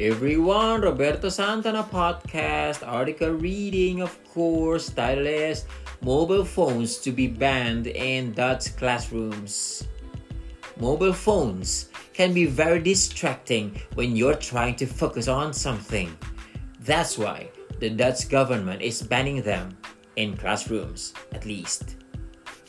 everyone, Roberto Santana podcast article reading, of course, is Mobile Phones to be Banned in Dutch Classrooms. Mobile phones can be very distracting when you're trying to focus on something. That's why the Dutch government is banning them in classrooms, at least.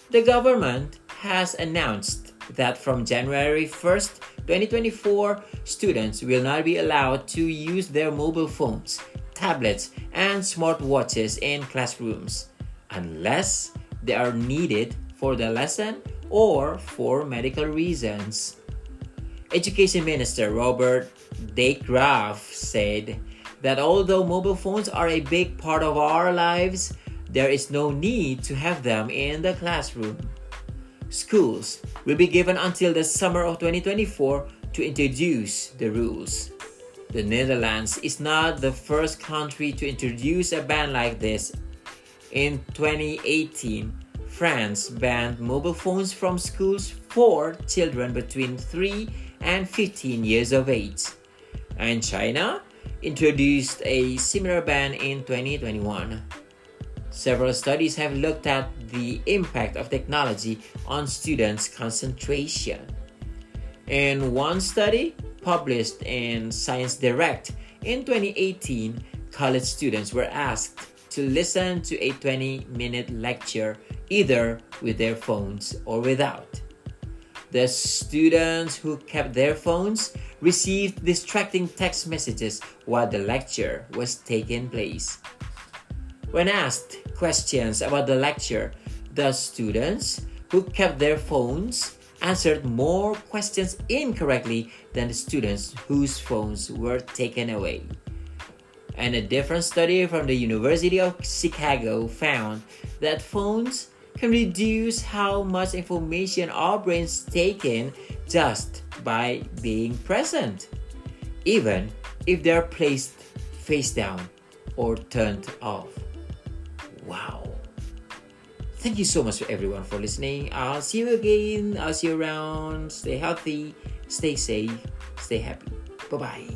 The government has announced that from January 1st, 2024, students will not be allowed to use their mobile phones, tablets, and smartwatches in classrooms unless they are needed for the lesson or for medical reasons. Education Minister Robert De Graaf said that although mobile phones are a big part of our lives, there is no need to have them in the classroom. Schools will be given until the summer of 2024 to introduce the rules. The Netherlands is not the first country to introduce a ban like this. In 2018, France banned mobile phones from schools for children between 3 and 15 years of age. And China introduced a similar ban in 2021. Several studies have looked at the impact of technology on students' concentration. In one study published in Science Direct in 2018, college students were asked to listen to a 20 minute lecture either with their phones or without. The students who kept their phones received distracting text messages while the lecture was taking place. When asked questions about the lecture, the students who kept their phones answered more questions incorrectly than the students whose phones were taken away. And a different study from the University of Chicago found that phones can reduce how much information our brains take in just by being present, even if they're placed face down or turned off. Wow. Thank you so much for everyone for listening. I'll see you again. I'll see you around. Stay healthy, stay safe, stay happy. Bye bye.